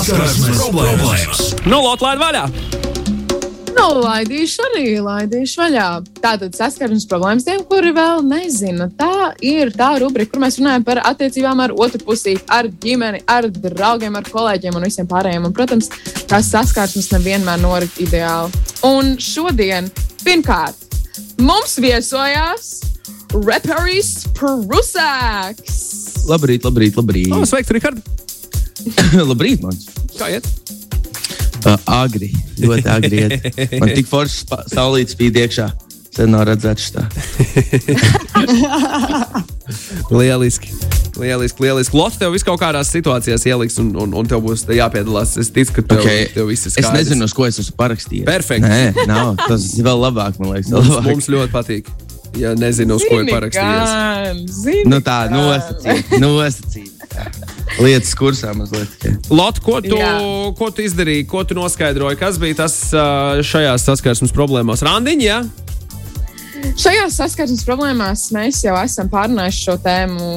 Saskarsmes problēmas. Nu, lot, laid vaļā! Nu, laidīšu arī, laidīšu vaļā. Tātad saskarsmes problēmas tiem, kuri vēl nezina. Tā ir tā rubrika, kur mēs runājam par attiecībām ar otru pusi, ar ģimeni, ar draugiem, ar kolēģiem un visiem pārējiem. Un, protams, tās saskarsmes nevienmēr norit ideāli. Un šodien, pirmkārt, mums viesojās reperis Prusaks. Labrīt, labrīt, labrīt. Oh, sveiks, Rihard! labrīt, man. Kā iet? Uh, agri, ļoti agri. Iet. Man tik forši saulīt spīd iekšā. Sen nav redzēts tā. Lieliski! Lieliski, lieliski. Lots tev vis kaut kādās situācijās ieliks, un, un, un tev būs jāpiedalās. Es ticu, ka tev, Okay. tev viss ir Es skaidrs. nezinu, uz ko es esmu parakstījis. Perfekti. Nē, nav. Tas ir vēl labāk, man liekas. Mums, labāk. mums ļoti patīk. Ja nezinu, uz ko ir parakstījies. gan, zini Nu tā, nosacīt. nosacīt. Lietas kursā mazliet. Lot, ko tu, Jā. ko tu izdarīji, ko tu noskaidroji? Kas bija tas šajās saskarsmes problēmās? Randiņš, jā? Šajās saskarsmes problēmās mēs jau esam pārunājuši šo tēmu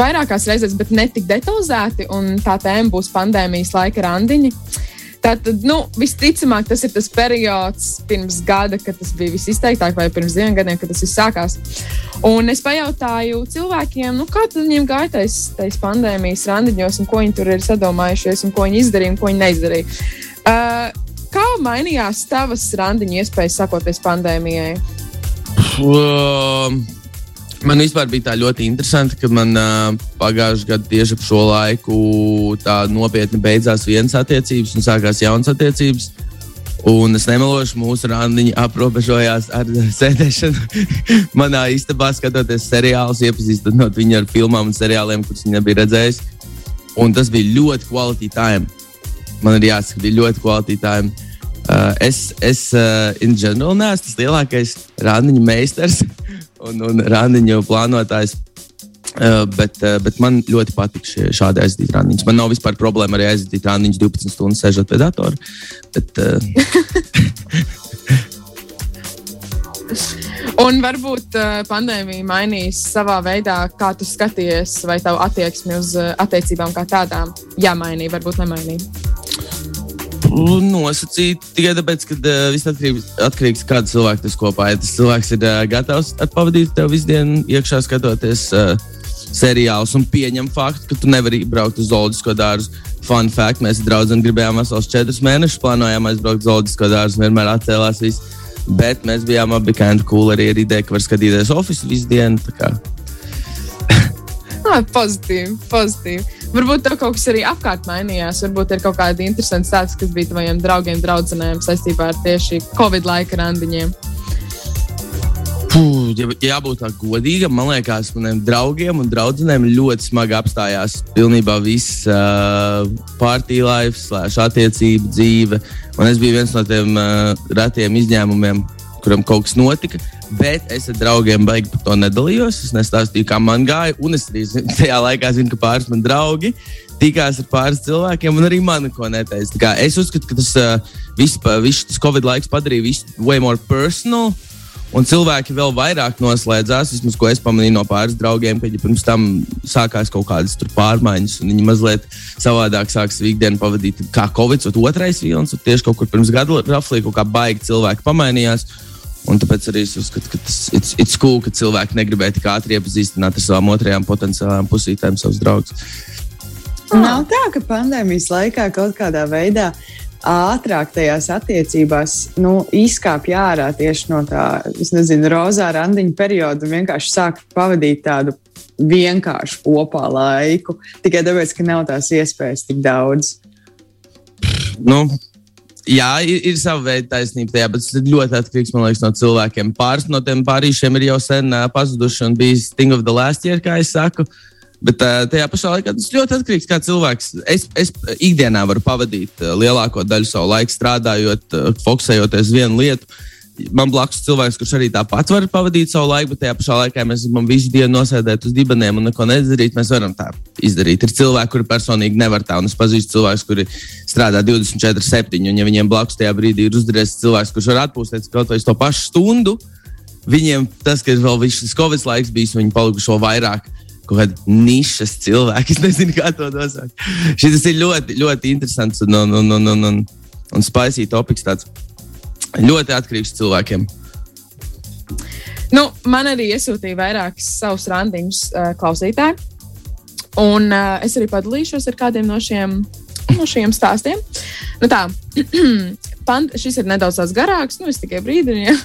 vairākās reizes, bet ne tik detalizēti. un Tā tēma būs pandēmijas laika randiņi. Tātad, nu, visticamāk, tas ir tas periods pirms gada, kad tas bija visizteiktāk, vai pirms diviem gadiem, kad tas viss sākās. Un es pajautāju cilvēkiem, nu, kā viņiem gāja tais pandēmijas randiņos, un ko viņi tur ir sadomājušies, un ko viņi izdarīja, un ko viņi neizdarīja. Uh, kā mainījās tavas randiņu iespējas sakoties pandēmijai? Um, Man vispār bija tā ļoti interesanti, ka man uh, pagājušajā gadā tieši ap šo laiku tā nopietni beidzās vienas attiecības un sākās jaunas attiecības. Un es nemelošu, mūsu randiņi aprobežojās ar sēdēšanu manā istabā, skatoties seriālus, iepazīstinot viņu ar filmām un seriāliem, kurus viņa nebija redzējusi. Un tas bija ļoti time. Man ir jāsaka, bija ļoti time. Uh, es, es uh, in general, neesmu tas lielākais randiņu meistars un, un randiņu plānotājs. Uh, bet, uh, bet man ļoti patīk šādi aizdīt randiņus. Man nav vispār problēma arī aizdīt randiņus 12 stundas sēžot pie datora. Bet, uh, Un varbūt pandēmija mainīs savā veidā, kā tu skaties, vai tavu attieksmi uz attiecībām kā tādām. Jā, mainīja, varbūt nemainīja. Nosacīt tikai tāpēc, ka uh, viss atkarīgs, atkarīgs no kāda cilvēka tas kopā ir. Ja tas cilvēks ir uh, gatavs pavadīt tev visu dienu iekšā skatoties uh, seriālus un pieņem faktu, ka tu nevari braukt uz zoologisko dārzu. Fun fact, mēs draudzīgi gribējām vesels četrus mēnešus, plānojām aizbraukt uz zoologisko dārzu, vienmēr atcēlās viss. Bet mēs bijām abi kind of cool arī ar ideju, ka var skatīties oficiāli visu dienu. Ah, pozitīvi, pozitīvi. Varbūt tev kaut kas arī apkārt mainījās. Varbūt ir kaut kāda interesanta stāsts, kas bija taviem draugiem, draudzenēm saistībā ar tieši Covid laika randiņiem. Puh, ja jābūt tā godīgam, man liekas, maniem draugiem un draugiem ļoti smagi apstājās pilnībā viss uh, party life, slēdz attiecību dzīve. Un es biju viens no tiem uh, retiem izņēmumiem, kuram kaut kas notika. Bet es ar draugiem baigi par to nedalījos. Es nestāstīju, kā man gāja. Un es arī tajā laikā zinu, ka pāris man draugi tikās ar pāris cilvēkiem, un arī man neko neteica. Es uzskatu, ka tas uh, viss, viss tas Covid laiks padarīja visu way more personal. Un cilvēki vēl vairāk noslēdzās, vismaz ko es pamanīju no pāris draugiem, kad ja pirms tam sākās kaut kādas pārmaiņas, un viņi mazliet savādāk sāk savu ikdienu pavadīt. Kā Covid, otrais vilnis, tieši kaut kur pirms gada raflī kaut kā baigi cilvēki pamainījās. Un tāpēc arī es uzskatu, ka tas it's, it's cool, ka cilvēki negribēja tik ātri iepazīstināt ar savām otrajām potenciālām pusītēm savus draugus. Nav tā, ka pandēmijas laikā kaut kādā veidā ātrāk tajās attiecībās nu, izkāpj ārā tieši no tā, es nezinu, rozā randiņa perioda un vienkārši sāk pavadīt tādu vienkāršu kopā laiku. Tikai tāpēc, ka nav tās iespējas tik daudz. Nu, jā, ir, ir sava veida taisnība tajā, bet tas ļoti atkarīgs liekas, no cilvēkiem. Pāris no tiem pārīšiem ir jau sen uh, pazuduši un bijis Thing of the Last Year, kā es saku. Bet uh, tajā pašā laikā tas ļoti atkarīgs no kā cilvēks. Es, es ikdienā varu pavadīt uh, lielāko daļu savu laiku strādājot, uh, fokusējoties uz vienu lietu. Man blakus cilvēks, kurš arī tāpat var pavadīt savu laiku, bet tajā pašā laikā mēs gribam visu dienu nosēdēt uz dibeniem un neko nedarīt. Mēs varam tā izdarīt. Ir cilvēki, kuri personīgi nevar tā, un es pazīstu cilvēkus, kuri strādā 24, 7. Un, ja viņiem blakus tajā brīdī ir uzdarījis cilvēks, kurš var atpūsties kaut vai uz to pašu stundu, viņiem tas, ka ir vēl viss šis Covid laiks bijis, viņi palikuši vēl vairāk kaut kāda nišas cilvēka. Es nezinu, kā to nosaukt. Šis ir ļoti, ļoti interesants un, un, un, un, un, un, un spicy topiks. Ļoti atkarīgs no cilvēkiem. Nu, man arī iesūtīja vairākus savus randiņus uh, klausītāji. Un uh, es arī padalīšos ar kādiem no šiem, no šiem stāstiem. Nu, tā, pand, šis ir nedaudz garāks, nu, es tikai brīdinu. Ja.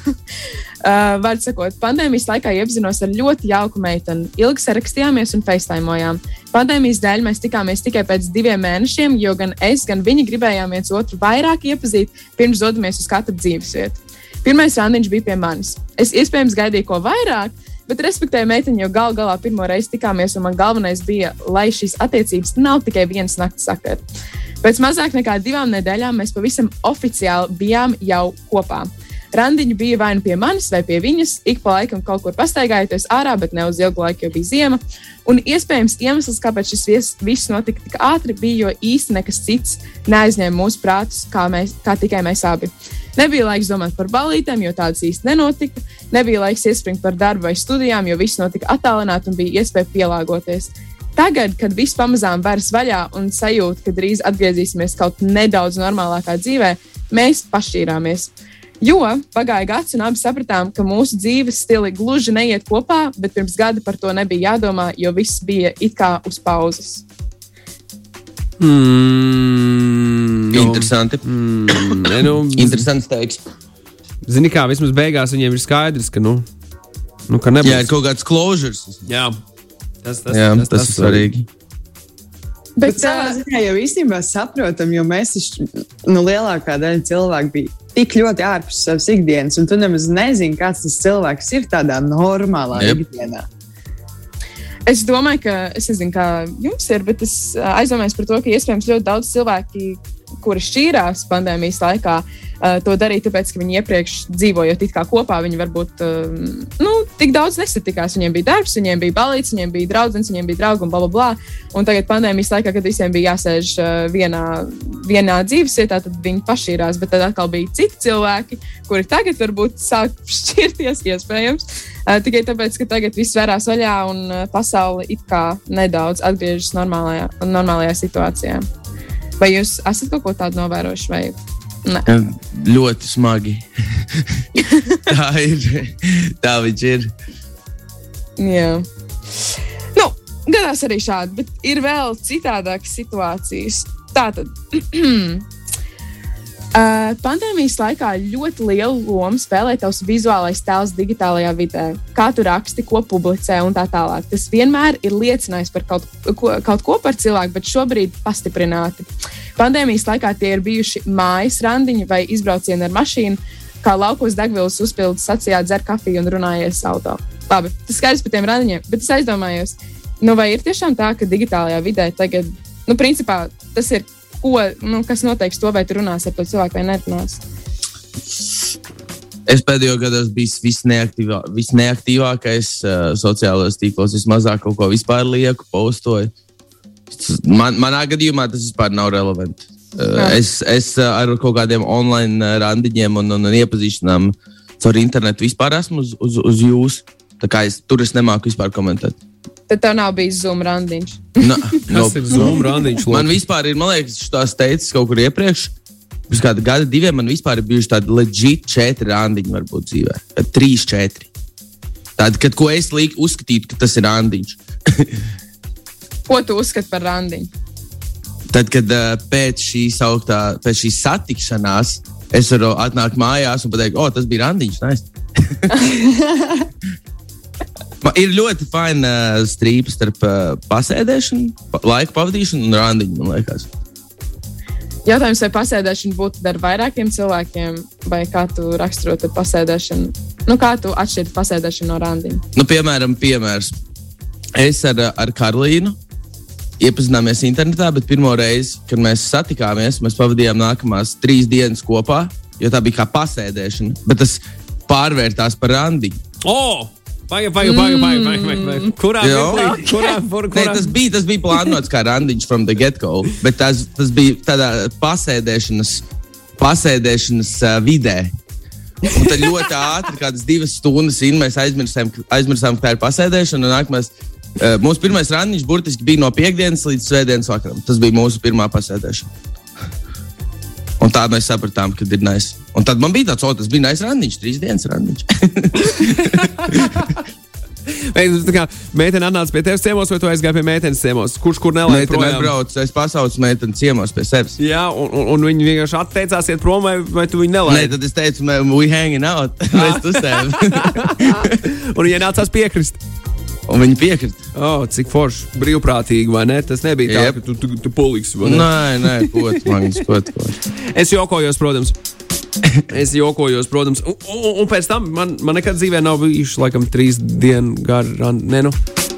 Uh, Vārds sakot, pandēmijas laikā iepazinos ar ļoti jauku meiteni. Ilgi sarakstījāmies un facetaimojām. Pandēmijas dēļ mēs tikāmies tikai pēc diviem mēnešiem, jo gan es, gan viņa gribējām viens otru vairāk iepazīt, pirms dodamies uz katru dzīvesvietu. Pirmais randiņš bija pie manis. Es iespējams gaidīju ko vairāk, bet respektēju meiteni, jo gal galā pirmo reizi tikāmies, un man galvenais bija, lai šīs attiecības nav tikai vienas nakts sakara. Pēc mazāk nekā divām nedēļām mēs pavisam oficiāli bijām jau kopā. Randiņi bija vai nu pie manis, vai pie viņas. Ik pa laikam kaut kur pastaigājoties ārā, bet ne uz ilgu laiku, jo bija ziema. Un iespējams, iemesls, kāpēc šis viss notika tik ātri, bija, jo īsti nekas cits neaizņēma mūsu prātus, kā, mēs, kā tikai mēs abi. Nebija laiks domāt par balītēm, jo tādas īsti nenotika. Nebija laiks iespringt par darbu vai studijām, jo viss notika attālināti un bija iespēja pielāgoties. Tagad, kad viss pamazām veras vaļā un sajūta, ka drīz atgriezīsimies kaut nedaudz normālākā dzīvē, mēs pašķīrāmies. Jo pagāja gads, un abi sapratām, ka mūsu dzīves stili gluži neiet kopā, bet pirms gada par to nebija jādomā, jo viss bija it kā uz pauzes. Mm, Interesanti. Mm, ne, nu, Interesants teiks. Zini, kā vismaz beigās viņiem ir skaidrs, ka, nu, nu, ka nebūs. Jā, ir kaut kāds closures. Jā. Tas, tas, Jā, tas, tas ir svarīgi. Bet, Bet, bet savā ziņā jau īstenībā saprotam, jo mēs taču, nu, lielākā daļa cilvēku bija tik ļoti ārpus savas ikdienas, un tu nemaz nezini, kāds tas cilvēks ir tādā normālā yep. ikdienā. Es domāju, ka es nezinu, kā jums ir, bet es aizdomājos par to, ka iespējams ļoti daudz cilvēki, kuri šķīrās pandēmijas laikā, ā, to darīja tāpēc, ka viņi iepriekš dzīvojot kopā, viņi varbūt ā, nu, tik daudz nesatikās. Viņiem bija darbs, viņiem bija balīts, viņiem bija draugs, viņiem bija draugi un bla, bla, bla. Un tagad pandēmijas laikā, kad visiem bija jāsēž ā, vienā, vienā dzīves vietā, tad viņi pašīrās. Bet tad atkal bija citi cilvēki, kuri tagad varbūt sāk šķirties, iespējams. Uh, tikai tāpēc, ka tagad viss vērās vaļā un uh, pasaule it kā nedaudz atgriežas normālajā, normālajā situācijā. Vai jūs esat kaut ko tādu novērojuši? Vai... Nē. Ļoti smagi. tā ir. Tā viņš ir. Jā. Nu, gadās arī šādi, bet ir vēl citādākas situācijas. Tātad. Uh, pandēmijas laikā ļoti lielu lomu spēlē tavs vizuālais tēls digitālajā vidē. Kā tu raksti, ko publicē un tā tālāk. Tas vienmēr ir liecinājis par kaut ko, kaut ko par cilvēku, bet šobrīd pastiprināti. Pandēmijas laikā tie ir bijuši mājas randiņi vai izbraucieni ar mašīnu, kā laukos degvielas uzpildes sacījā, dzer kafiju un runājies auto. Labi, tas skaidrs par tiem randiņiem, bet es aizdomājos, nu vai ir tiešām tā, ka digitālajā vidē tagad, nu, principā tas ir ko, nu, kas noteiks to, vai tu runāsi ar to cilvēku vai nerunāsi. Es pēdējo gadu esmu bijis visneaktīvā, visneaktīvākais uh, sociālajos tīklos. Vismazāk kaut ko vispār lieku, postoju. Man, manā gadījumā tas vispār nav relevanti. Uh, Jā. es es uh, ar kaut kādiem online randiņiem un, un, un iepazīšanām caur internetu vispār esmu uz, uz, uz jums. Tā kā es tur es nemāku vispār komentēt. Tad tev nav bijis Zoom randiņš. No, no, Tas ir Zoom randiņš. Man vispār ir, man liekas, tas teicis kaut kur iepriekš. Pirms kāda gada, diviem man vispār ir bijuši tādi legit četri randiņi, varbūt dzīvē. Kad trīs, četri. Tādi, kad ko es liek, uzskatītu, ka tas ir randiņš. Ko tu uzskati par randiņu? Tad, kad uh, pēc šīs augtā, pēc šīs satikšanās, es varu atnākt mājās un pateikt, o, tas bija randiņš. Nice. Man ir ļoti fina uh, strīpa starp uh, pasēdēšanu, pa, laika pavadīšanu un randiņu. Jautājums, vai pasēdēšana būtu ar vairākiem cilvēkiem, vai kā tu raksturotu pasēdēšanu? Nu, kā tu atšķirti pasēdēšanu no randiņa? Nu, piemēram, piemērs. Es ar, ar Karolīnu iepazināmies internetā, bet pirmo reizi, kad mēs satikāmies, mēs pavadījām nākamās trīs dienas kopā, jo tā bija kā pasēdēšana. Bet tas pārvērtās par randiņu. Oh! Pagaid, pagaid, pagaid, pagaid, pagaid, pagaid. Kurā Jā. mirklī? Kurā, kur, Nē, kurā? tas, bija, tas bija plānots kā randiņš from the get-go, bet tas, tas bija tādā pasēdēšanas, pasēdēšanas uh, vidē. Un tad ļoti ātri, kādas divas stundas in, mēs aizmirsām, aizmirsām, ka tā ir pasēdēšana. Un nākamās Uh, mūsu pirmais randiņš burtiski bija no piekdienas līdz svētdienas vakaram. Tas bija mūsu pirmā pasēdēšana. Un tā mēs sapratām, ka ir nice. Un tad man bija tāds, o, tas bija nice randiņš, trīs dienas randiņš. Nu, meitene atnāca pie tevis ciemos, vai tu aizgāji pie meitenes ciemos? Kurš kur nelaid Meitene atbrauc, es pasaucu meiteni ciemos pie sevis. Jā, un, un, un viņi vienkārši atteicās iet prom, vai, vai tu viņu Nē, nelaidi? tad es teicu, "Man, we hanging out. Mēs tusējam. Un viņi nācās piekrist. Un viņi piekrita. Oh, cik forši, brīvprātīgi, vai ne? Tas nebija tā, Jep. ka tu, tu, tu poliksi. vai ne? Nē, nē, ko tu man skoties. Es jokojos, protams. Es jokojos, protams. Un, un, un pēc tam man, man nekad dzīvē nav bijuši laikam trīs dienu gari. Ne, nu,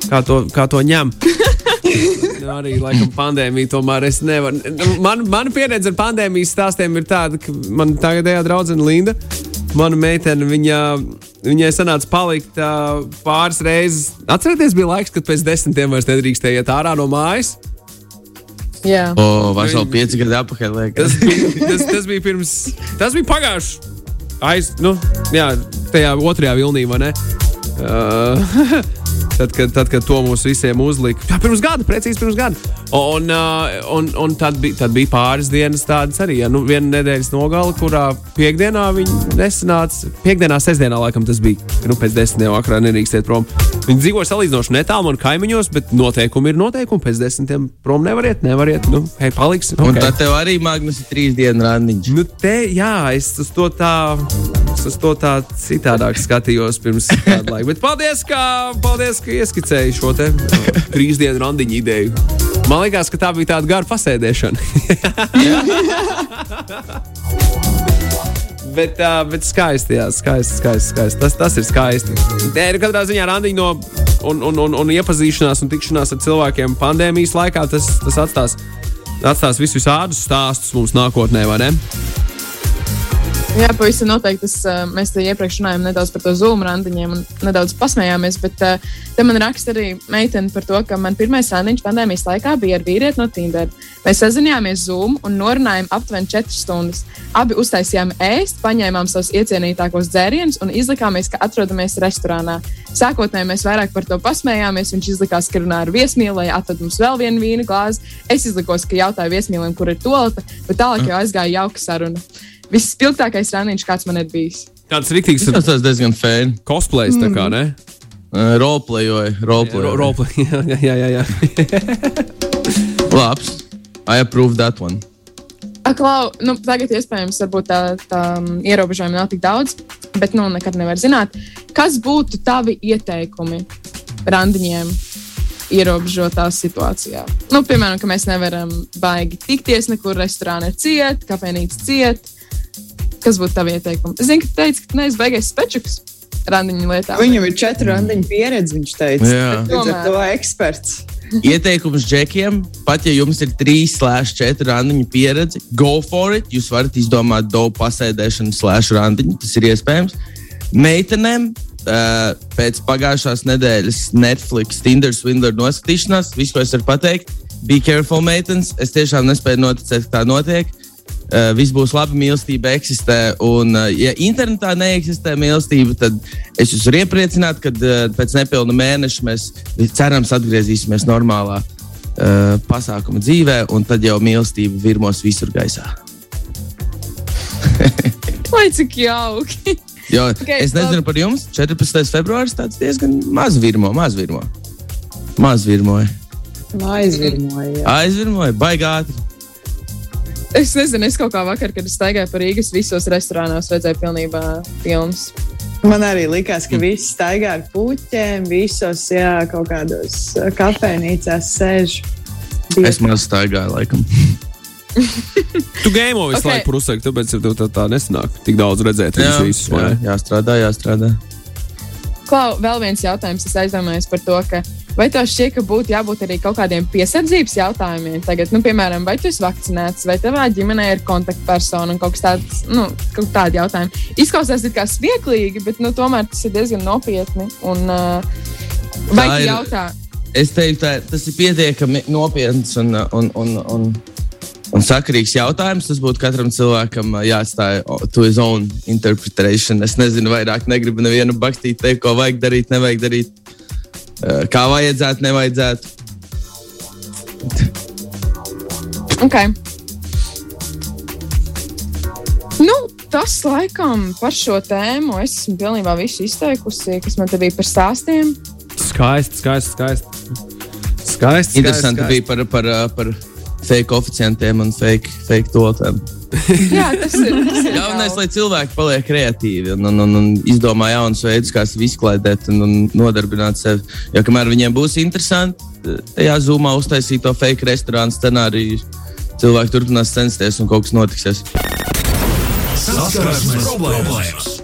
kā, to, kā to ņem? Arī laikam pandēmija, tomēr es nevaru. Man, mana pieredze ar pandēmijas stāstiem ir tāda, ka man tagadējā draudzene Linda, mana meitene, viņa, viņai sanāca palikt uh, pāris reizes. Atcerieties, bija laiks, kad pēc desmitiem vairs nedrīkstēja iet ārā no mājas. Jā. O, veseli pieci gadi atpakaļ. Tas tas, tas bija pirms. Tas bija pagājuši. Aiz, nu, jā, tajā otrajā vilnī, vai ne? Uh, tad, kad, tad, kad to mums visiem uzlika. Jā, pirms gada, precīzi pirms gada. Un, uh, un, un tad, bija, tad bija pāris dienas tādas arī. Ja, nu, viena nedēļas nogala, kurā piekdienā viņi nesanāca. Piekdienā, sestdienā, laikam tas bija. Nu, pēc desmitiem vakarā nedrīkst iet prom. Viņi dzīvo salīdzinoši netālu no kaimiņos, bet noteikumi ir noteikumi. Pēc desmitiem prom nevariet, nevariet. Nu, hei, paliks. Un ok. tad tev arī Magnus ir trīs dienu randiņš. Nu, te, jā, es uz to tā, es uz to tā citādāk skatījos pirms kāda laika. Bet paldies, ka, paldies, ka ieskicēji šo te uh, trīs dienu randiņu ideju. Man liekas, ka tā bija tāda gara pasēdēšana. Bet, uh, bet skaisti, jā, skaisti, skaisti, skaisti. Tas, tas ir skaisti. Nē, nu, katrā ziņā randiņa no un, un, un, un iepazīšanās un tikšanās ar cilvēkiem pandēmijas laikā tas, tas atstās, atstās visus visādus stāstus mums nākotnē, vai ne? Jā, pavisam noteikti. Tas, uh, mēs te iepriekš runājām nedaudz par to zūmu randiņiem un nedaudz pasmējāmies. Bet uh, te man raksta arī meitene par to, ka man pirmais randiņš pandēmijas laikā bija ar vīrieti no Tinder. Mēs sazinājāmies Zoom un norunājām aptuveni 4 stundas. Abi uztaisījām ēst, paņēmām savus iecienītākos dzērienus un izlikāmies, ka atrodamies restorānā. Sākotnēji mēs vairāk par to pasmējāmies. Viņš izlikās, ka runā ar viesmīlu, lai atrod mums vēl vienu vīna glāzi. Es izlikos, ka jautāju viesmīlim, kur ir tolete, bet tālāk jau aizgāja jauka saruna. Visspilgtākais randiņš, kāds man ir bijis. Tāds rīktīgs Tas tas diezgan fēni. cosplays, tā kā, ne? Uh, Roleplayoja, roleplayoja. Roleplay, jā, jā, jā. jā. Labs. I approve that one. Aklau, nu, tagad iespējams varbūt tā, tā um, ierobežojumi nav tik daudz, bet nu, nekad nevar zināt. Kas būtu tavi ieteikumi randiņiem ierobežotā situācijā? Nu, piemēram, ka mēs nevaram baigi tikties nekur, restorānā ciet, kafejnīca ciet. Kas būtu tavi ieteikumi? Es zinu, ka teici, ka tu neesi baigais spečuks randiņu lietā. Viņam ir četru randiņu pieredze, viņš teica. Jā. Līdz ar to eksperts. Ieteikums džekiem, pat ja jums ir 3,4 randiņu pieredze, go for it. Jūs varat izdomāt dobu pasēdēšanu, slash randiņu. Tas ir iespējams. Meitenēm pēc pagājušās nedēļas Netflix, Tinder, Swindler noskatīšanās, viss, ko es varu pateikt, be careful, meitenes. Es tiešām nespēju noticēt, ka tā notiek. Uh, viss būs labi, mīlestība eksistē. Un, uh, ja internetā neeksistē mīlestība, tad es jūs varu iepriecināt, ka uh, pēc nepilna mēneša mēs cerams atgriezīsimies normālā uh, pasākuma dzīvē, un tad jau mīlestība virmos visur gaisā. Lai cik jauki! Jo, Ok, okay, es nezinu par jums, 14. februāris tāds diezgan maz virmo, maz virmo. Maz virmoja. Aizvirmoja. Aizvirmoja, baigāti. Es nezinu, es kaut kā vakar, kad es staigāju pa Rīgas, visos restorānos redzēju pilnībā filmas. Man arī likās, ka visi staigā ar puķiem, visos jā, kaut kādos uh, kafejnīcās sēž. Es maz staigāju, laikam. Tu gēmo visu Ok. okay. laiku prusaki, tāpēc tev tā, tā nesanāk tik daudz redzēt viņus visus. vai jā, jāstrādā, jāstrādā. Klau, vēl viens jautājums. Es aizdomājos par to, ka vai tev šķiet, ka būtu jābūt arī kaut kādiem piesardzības jautājumiem? Tagad, nu, piemēram, vai tu esi vakcinēts, vai tavā ģimenē ir kontaktpersona un kaut kas tāds - nu, kaut tādi jautājumi. Izklausās it kā smieklīgi, bet nu, tomēr tas ir diezgan nopietni. Un, uh, vai tu jautā? Es teiktu, tā, tas ir pietiekami nopietns un, un, un, un, un sakarīgs jautājums. Tas būtu katram cilvēkam ā, jāatstāj to his own interpretation. Es nezinu, vairāk negribu nevienu bakstīt, teikt, ko vajag darīt, nevajag darīt. Uh, kā vajadzētu, nevajadzētu. Okay. Nu, tas laikam par šo tēmu es esmu pilnībā visu izteikusi, kas man te bija par stāstiem. Skaisti, skaisti, skaisti. Skaisti. Interesanti skaisti. bija par, par, par fake oficiantiem un fake, fake tolotēm. Jā, tas ir. Tas ir Galvenais, lai cilvēki paliek kreatīvi un, un, un, un izdomā jaunus veidus, kā sevi izklaidēt un, un nodarbināt sevi. Jo kamēr viņiem būs interesanti, tajā zumā uztaisīt to fake restorānu scenāriju, cilvēki turpinās censties un kaut kas notiksies. Saskarsmes problēmas.